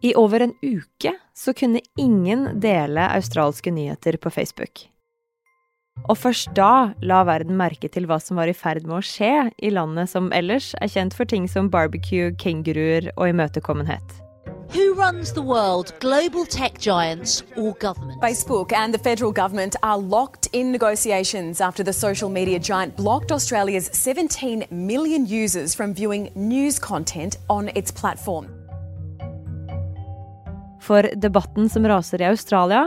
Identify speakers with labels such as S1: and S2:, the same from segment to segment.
S1: I over en uke så kunne ingen dele australske nyheter på Facebook. Og først da la verden merke til hva som var i ferd med å skje i landet som ellers er kjent for ting som barbecue, kenguruer og imøtekommenhet.
S2: Who runs the world, global tech giants or government?
S3: Facebook and the federal government are locked in negotiations after the social media giant blocked Australia's 17 million users from viewing news content on its platform.
S1: For debatten som raser i Australia,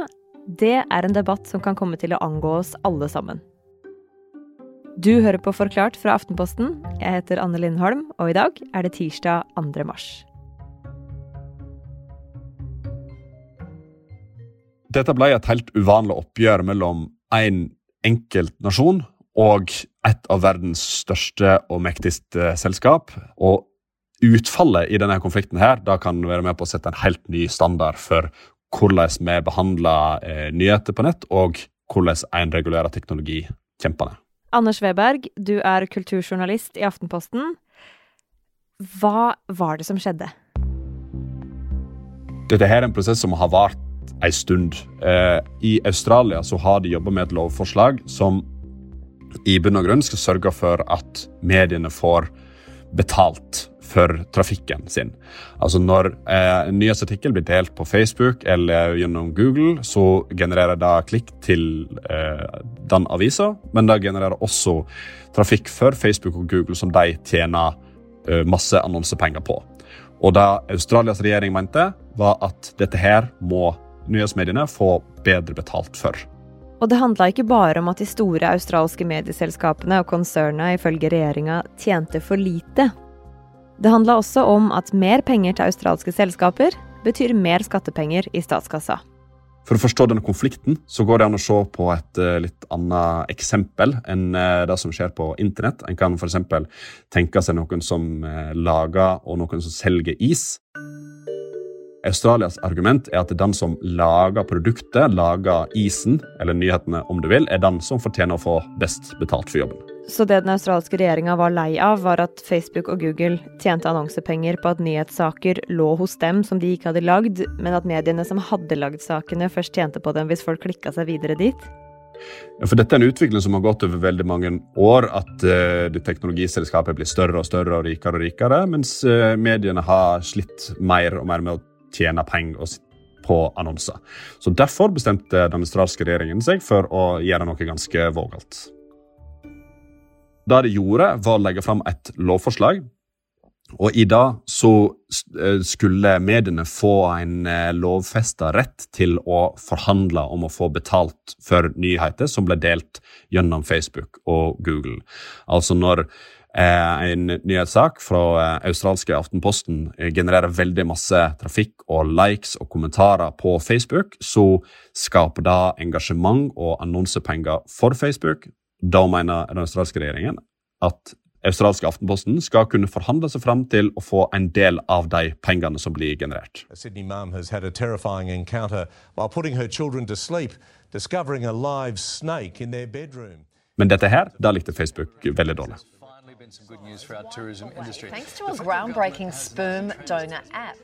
S1: det er en debatt som kan komme til å angå oss alle sammen. Du hører på Forklart fra Aftenposten. Jeg heter Anne Lindholm, og i dag er det tirsdag 2. mars.
S4: Dette ble et helt uvanlig oppgjør mellom en enkelt nasjon og et av verdens største og mektigste selskap. Og utfallet i denne konflikten her, da kan være med på å sette en helt ny standard for hvordan vi behandler eh, nyheter på nett, og hvordan en regulerer teknologikjempene.
S1: Anders Weberg, du er kulturjournalist i Aftenposten. Hva var det som skjedde?
S4: Dette her er en prosess som har vart en stund. Eh, I Australia så har de jobba med et lovforslag som i bunn og grunn skal sørge for at mediene får betalt for trafikken sin. Altså Når eh, en nyhetsartikkel blir delt på Facebook eller gjennom Google, så genererer det klikk til eh, den avisa, men det genererer også trafikk for Facebook og Google som de tjener eh, masse annonsepenger på. Og det Australias regjering mente, var at dette her må nyhetsmediene få bedre betalt for.
S1: Og det handla ikke bare om at de store australske medieselskapene og konsernene ifølge regjeringa tjente for lite. Det handla også om at mer penger til australske selskaper betyr mer skattepenger i statskassa.
S4: For å forstå denne konflikten så går det an å se på et uh, litt annet eksempel enn uh, det som skjer på internett. En kan f.eks. tenke seg noen som uh, lager og noen som selger is. Australias argument er at den som lager produktet, lager isen, eller nyhetene om du vil, er den som fortjener å få best betalt for jobben.
S1: Så det den australske regjeringa var lei av, var at Facebook og Google tjente annonsepenger på at nyhetssaker lå hos dem som de ikke hadde lagd, men at mediene som hadde lagd sakene, først tjente på dem hvis folk klikka seg videre dit?
S4: Ja, for Dette er en utvikling som har gått over veldig mange år. At uh, teknologiselskapet blir større og større og rikere og rikere, mens uh, mediene har slitt mer og mer med å tjene penger på annonser. Så Derfor bestemte den australske regjeringen seg for å gjøre noe ganske vågalt. Det de gjorde, var å legge fram et lovforslag. Og i dag så skulle mediene få en lovfesta rett til å forhandle om å få betalt for nyheter som ble delt gjennom Facebook og Google. Altså når en nyhetssak fra australske Aftenposten genererer veldig masse trafikk og likes og kommentarer på Facebook, så skaper det engasjement og annonsepenger for Facebook. Da mener den australske regjeringen at australske Aftenposten skal kunne forhandle seg fram til å få en del av de pengene som blir generert.
S5: Sydney mum has had a terrifying encounter while putting her children to sleep, discovering a live snake in their bedroom.
S4: Men dette her, da likte Facebook veldig dårlig.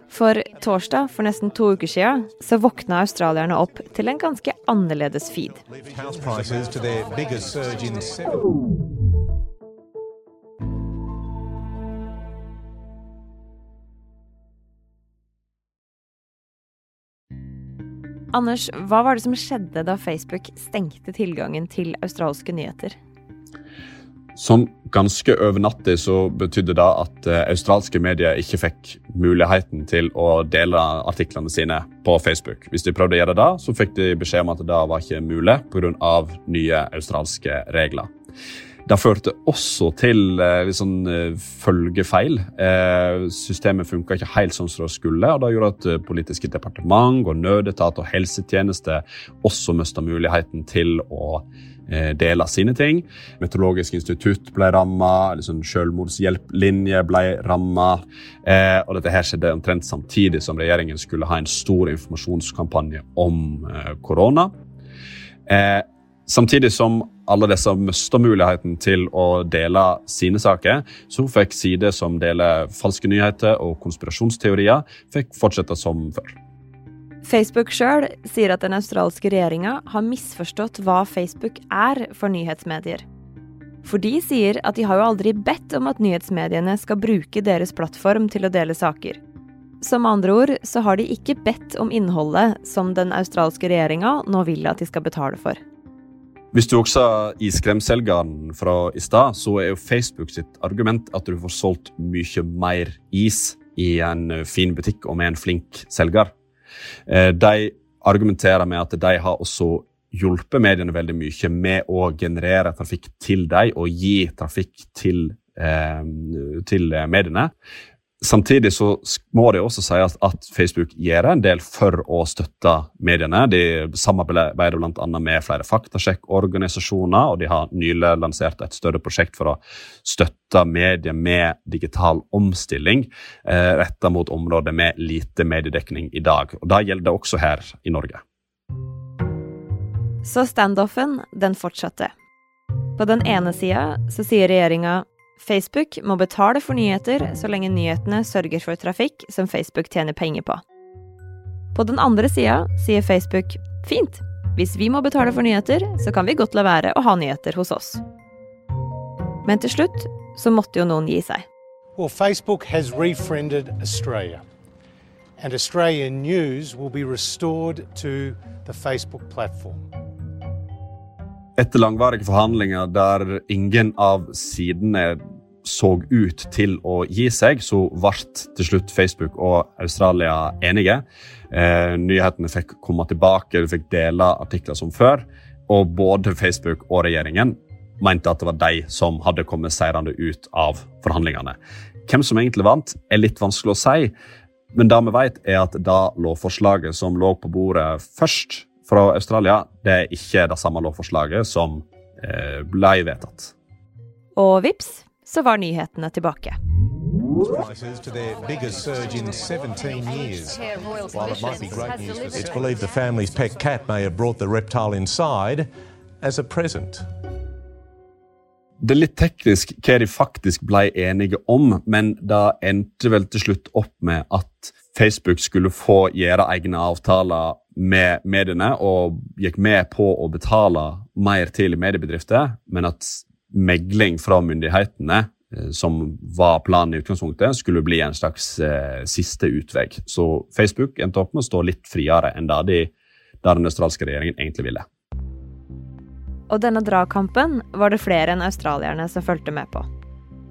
S1: For torsdag for nesten to uker siden så våkna australierne opp til en ganske annerledes feed. Anders, hva var det som skjedde da Facebook stengte tilgangen til australske nyheter?
S4: Sånn ganske over natta så betydde det at eh, australske medier ikke fikk muligheten til å dele artiklene sine på Facebook. Hvis de prøvde å gjøre det, så fikk de beskjed om at det var ikke mulig pga. nye australske regler. Det førte også til eh, sånn, eh, følgefeil. Eh, systemet funka ikke helt sånn som det skulle. og Det gjorde at eh, politiske departement, og nødetat og helsetjeneste også mista muligheten til å eh, dele sine ting. Meteorologisk institutt ble ramma, liksom selvmordshjelplinje ble ramma. Eh, og dette her skjedde omtrent samtidig som regjeringen skulle ha en stor informasjonskampanje om korona. Samtidig som alle disse mista muligheten til å dele sine saker, så fikk sider som deler falske nyheter og konspirasjonsteorier, fikk fortsette som før.
S1: Facebook sjøl sier at den australske regjeringa har misforstått hva Facebook er for nyhetsmedier. For de sier at de har jo aldri bedt om at nyhetsmediene skal bruke deres plattform til å dele saker. Som andre ord så har de ikke bedt om innholdet som den australske regjeringa nå vil at de skal betale for.
S4: Hvis du også iskremselgeren skremselgeren fra i stad, så er jo Facebook sitt argument at du får solgt mye mer is i en fin butikk og med en flink selger. Eh, de argumenterer med at de har også hjulpet mediene veldig mye med å generere trafikk til dem og gi trafikk til, eh, til mediene. Samtidig så må det også sies at Facebook gjør en del for å støtte mediene. De samarbeider bl.a. med flere faktasjekkorganisasjoner, og de har nylig lansert et større prosjekt for å støtte medier med digital omstilling eh, retta mot områder med lite mediedekning i dag. Og Det gjelder også her i Norge.
S1: Så standoffen, den fortsatte. På den ene sida så sier regjeringa Facebook må betale for nyheter så lenge nyhetene sørger for trafikk som Facebook tjener penger på. På den andre sida sier Facebook fint, hvis vi må betale for nyheter, så kan vi godt la være å ha nyheter hos oss. Men til slutt så måtte jo noen gi seg.
S6: Well, Facebook has refriended Australia, and Australian news will be restored Facebook platform.
S4: Etter langvarige forhandlinger der ingen av sidene så ut til å gi seg, så ble til slutt Facebook og Australia enige. Eh, nyhetene fikk komme tilbake, du fikk dele artikler som før. Og både Facebook og regjeringen mente at det var de som hadde kommet seirende ut av forhandlingene. Hvem som egentlig vant, er litt vanskelig å si. Men det vi vet, er at det lovforslaget som lå på bordet først, fra Australia, det er ikke det samme lovforslaget som eh, ble vedtatt.
S1: Og vips, så var nyhetene tilbake.
S5: Prices to their biggest surge in 17 years. While it might be great news for it's believed the family's pet cat may have brought the reptile inside as a present.
S4: Det er litt teknisk hva de faktisk ble enige om, men det endte vel til slutt opp med at Facebook skulle få gjøre egne avtaler med mediene og gikk med på å betale mer til mediebedrifter, men at megling fra myndighetene, eh, som var planen i utgangspunktet, skulle bli en slags eh, siste utvei. Så Facebook endte opp med å stå litt friere enn det de, den australske regjeringen egentlig ville.
S1: Og denne dragkampen var det flere enn australierne som fulgte med på.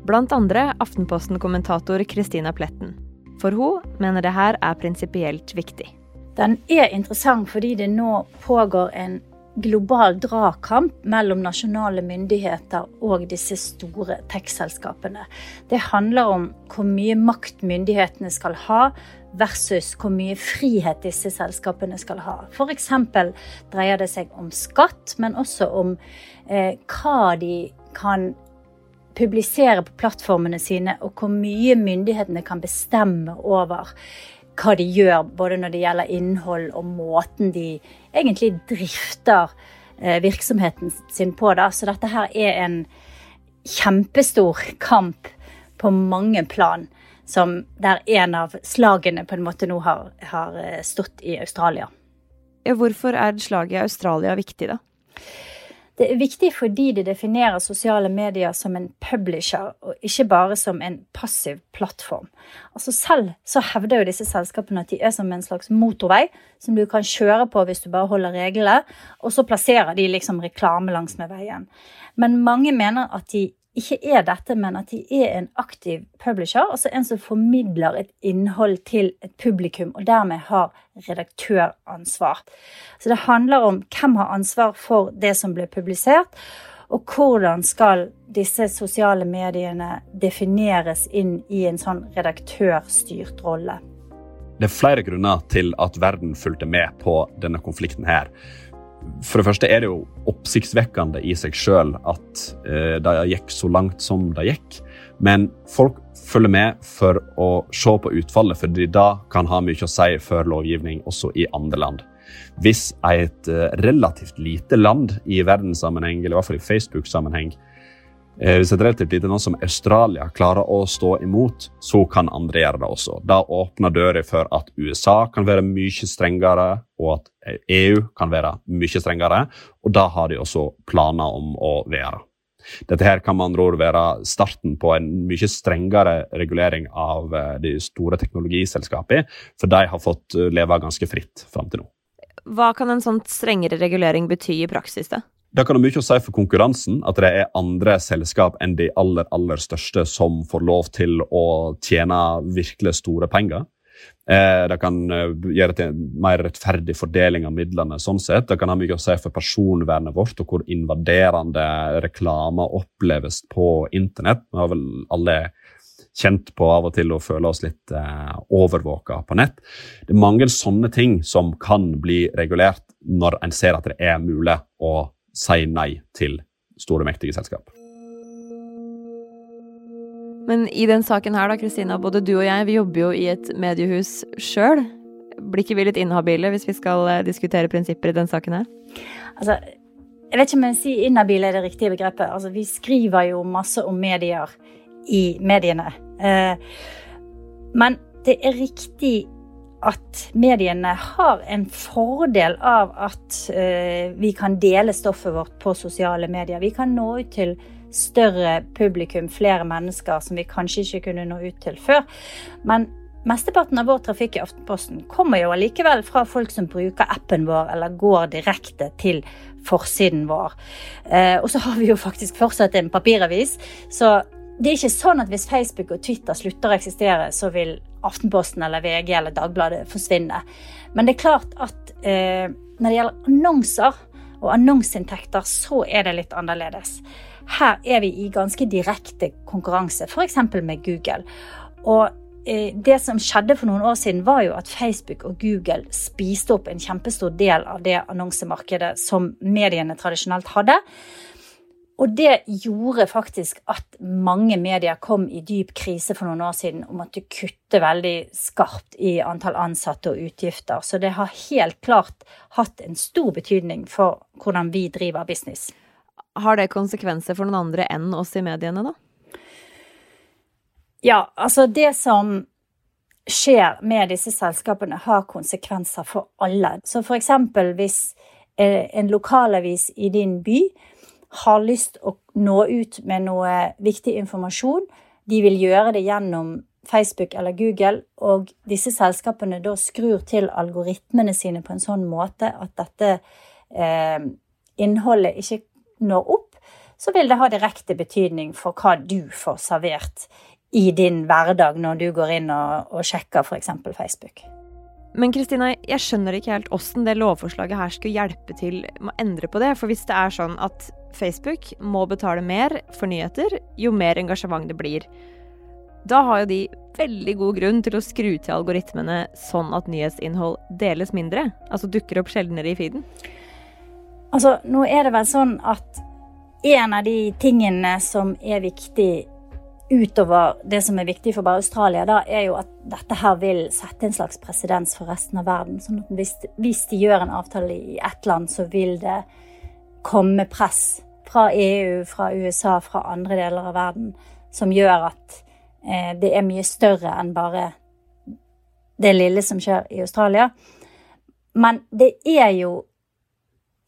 S1: Blant andre Aftenposten-kommentator Christina Pletten. For hun mener det her er prinsipielt viktig.
S7: Den er interessant fordi det nå pågår en global dragkamp mellom nasjonale myndigheter og disse store tech-selskapene. Det handler om hvor mye makt myndighetene skal ha, versus hvor mye frihet disse selskapene skal ha. F.eks. dreier det seg om skatt, men også om eh, hva de kan publisere på plattformene sine, og hvor mye myndighetene kan bestemme over hva de gjør, både når det gjelder innhold og måten de egentlig drifter eh, virksomheten sin på. Da. Så dette her er en kjempestor kamp på mange plan, som der en av slagene på en måte nå har, har eh, stått i Australia.
S1: Hvorfor er slaget i Australia viktig, da?
S7: Det er viktig fordi det definerer sosiale medier som en publisher, og ikke bare som en passiv plattform. Altså Selv så hevder jo disse selskapene at de er som en slags motorvei som du kan kjøre på hvis du bare holder reglene, og så plasserer de liksom reklame langs med veien. Men mange mener at de ikke er dette, men at de er en aktiv publisher, altså en som formidler et innhold til et publikum, og dermed har redaktøransvar. Så det handler om hvem har ansvar for det som blir publisert, og hvordan skal disse sosiale mediene defineres inn i en sånn redaktørstyrt rolle.
S4: Det er flere grunner til at verden fulgte med på denne konflikten her. For det første er det jo oppsiktsvekkende i seg sjøl at eh, det gikk så langt som det gikk. Men folk følger med for å se på utfallet, fordi da kan ha mye å si for lovgivning også i andre land. Hvis et eh, relativt lite land i verdenssammenheng, eller i hvert fall i Facebook-sammenheng, hvis et relativt lite land som Australia klarer å stå imot, så kan andre gjøre det også. Da åpner døra for at USA kan være mye strengere, og at EU kan være mye strengere. Og da har de også planer om å være. Dette her kan med andre ord være starten på en mye strengere regulering av eh, de store teknologiselskapene, for de har fått eh, leve ganske fritt fram til nå.
S1: Hva kan en sånn strengere regulering bety i praksis? da?
S4: Det kan ha mye å si for konkurransen at det er andre selskap enn de aller aller største som får lov til å tjene virkelig store penger. Eh, det kan eh, gjøre til en mer rettferdig fordeling av midlene. sånn sett. Det kan ha mye å si for personvernet vårt og hvor invaderende reklame oppleves på internett. Vi har vel alle kjent på av og til å føle oss litt eh, overvåka på nett. Det er mange sånne ting som kan bli regulert når en ser at det er mulig å si nei til store, mektige selskap.
S1: Men i den saken her, da, Kristina, både du og jeg, vi jobber jo i et mediehus sjøl. Blir ikke vi litt inhabile hvis vi skal eh, diskutere prinsipper i den saken her?
S7: Altså, jeg vet ikke om jeg sier inhabile er det riktige begrepet. Altså, vi skriver jo masse om medier i mediene. Eh, men det er riktig at mediene har en fordel av at eh, vi kan dele stoffet vårt på sosiale medier. Vi kan nå ut til større publikum, flere mennesker som vi kanskje ikke kunne nå ut til før. Men mesteparten av vår trafikk i Aftenposten kommer jo allikevel fra folk som bruker appen vår eller går direkte til forsiden vår. Eh, og så har vi jo faktisk fortsatt en papiravis. Så det er ikke sånn at hvis Facebook og Twitter slutter å eksistere, så vil Aftenposten eller VG eller Dagbladet forsvinne. Men det er klart at eh, når det gjelder annonser og annonseinntekter, så er det litt annerledes. Her er vi i ganske direkte konkurranse, f.eks. med Google. Og eh, det som skjedde for noen år siden, var jo at Facebook og Google spiste opp en kjempestor del av det annonsemarkedet som mediene tradisjonelt hadde. Og det gjorde faktisk at mange medier kom i dyp krise for noen år siden og måtte kutte veldig skarpt i antall ansatte og utgifter. Så det har helt klart hatt en stor betydning for hvordan vi driver business.
S1: Har det konsekvenser for noen andre enn oss i mediene, da?
S7: Ja, altså det som skjer med disse selskapene, har konsekvenser for alle. Så for eksempel hvis eh, en lokalavis i din by har lyst å nå ut med noe viktig informasjon, de vil gjøre det gjennom Facebook eller Google, og disse selskapene da skrur til algoritmene sine på en sånn måte at dette eh, innholdet ikke når opp, så vil det ha direkte betydning for hva du får servert i din hverdag når du går inn og, og sjekker f.eks. Facebook.
S1: Men Kristina, jeg skjønner ikke helt åssen det lovforslaget her skulle hjelpe til med å endre på det. For hvis det er sånn at Facebook må betale mer for nyheter, jo mer engasjement det blir. Da har jo de veldig god grunn til å skru til algoritmene sånn at nyhetsinnhold deles mindre. Altså dukker opp sjeldnere i feeden.
S7: Altså, nå er det vel sånn at en av de tingene som er viktig utover det som er viktig for bare Australia, da, er jo at dette her vil sette en slags presedens for resten av verden. Sånn at hvis, hvis, de gjør en avtale i ett land, så vil det komme press fra EU, fra USA, fra andre deler av verden som gjør at eh, det er mye større enn bare det lille som skjer i Australia. Men det er jo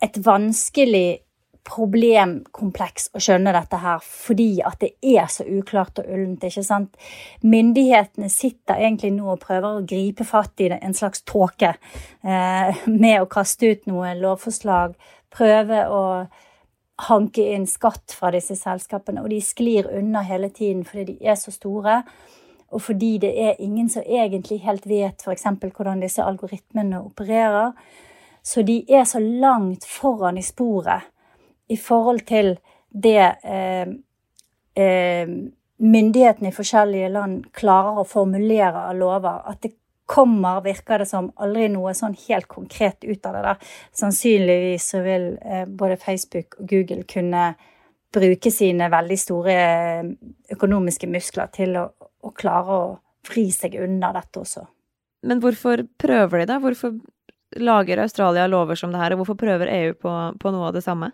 S7: et vanskelig problemkompleks å skjønne dette her, fordi at det er så uklart og ullent. ikke sant? Myndighetene sitter egentlig nå og prøver å gripe fatt i en slags tåke eh, med å kaste ut noen lovforslag, prøve å hanke inn skatt fra disse selskapene, og de sklir unna hele tiden fordi de er så store. Og fordi det er ingen som egentlig helt vet f.eks. hvordan disse algoritmene opererer. Så de er så langt foran i sporet i forhold til det eh, eh, myndighetene i forskjellige land klarer å formulere av lover. At det kommer, virker det som, aldri noe sånn helt konkret ut av det der. Sannsynligvis så vil eh, både Facebook og Google kunne bruke sine veldig store eh, økonomiske muskler til å, å klare å vri seg unna dette også.
S1: Men hvorfor prøver de, det? Hvorfor lager Australia lover som det her, og hvorfor prøver EU på, på noe av det samme?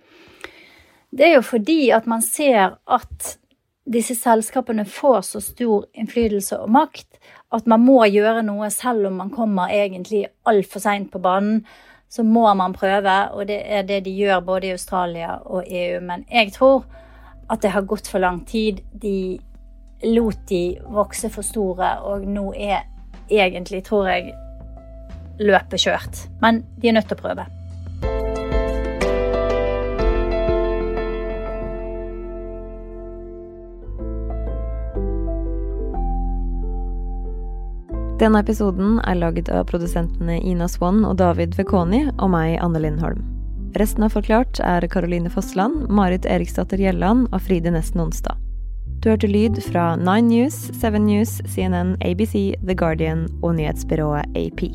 S7: Det er jo fordi at man ser at disse selskapene får så stor innflytelse og makt at man må gjøre noe selv om man kommer egentlig altfor seint på banen. Så må man prøve, og det er det de gjør både i Australia og EU. Men jeg tror at det har gått for lang tid. De lot de vokse for store, og nå er egentlig, tror jeg, løpet kjørt. Men de er nødt til å prøve.
S1: Denne episoden er lagd av produsentene Ina Swann og David Vekoni og meg, Anne Lindholm. Resten av Forklart er Caroline Fossland, Marit Eriksdatter Gjelland og Fride Nesten Onsdag. Du hørte lyd fra Nine News, Seven News, CNN, ABC, The Guardian og nyhetsbyrået AP.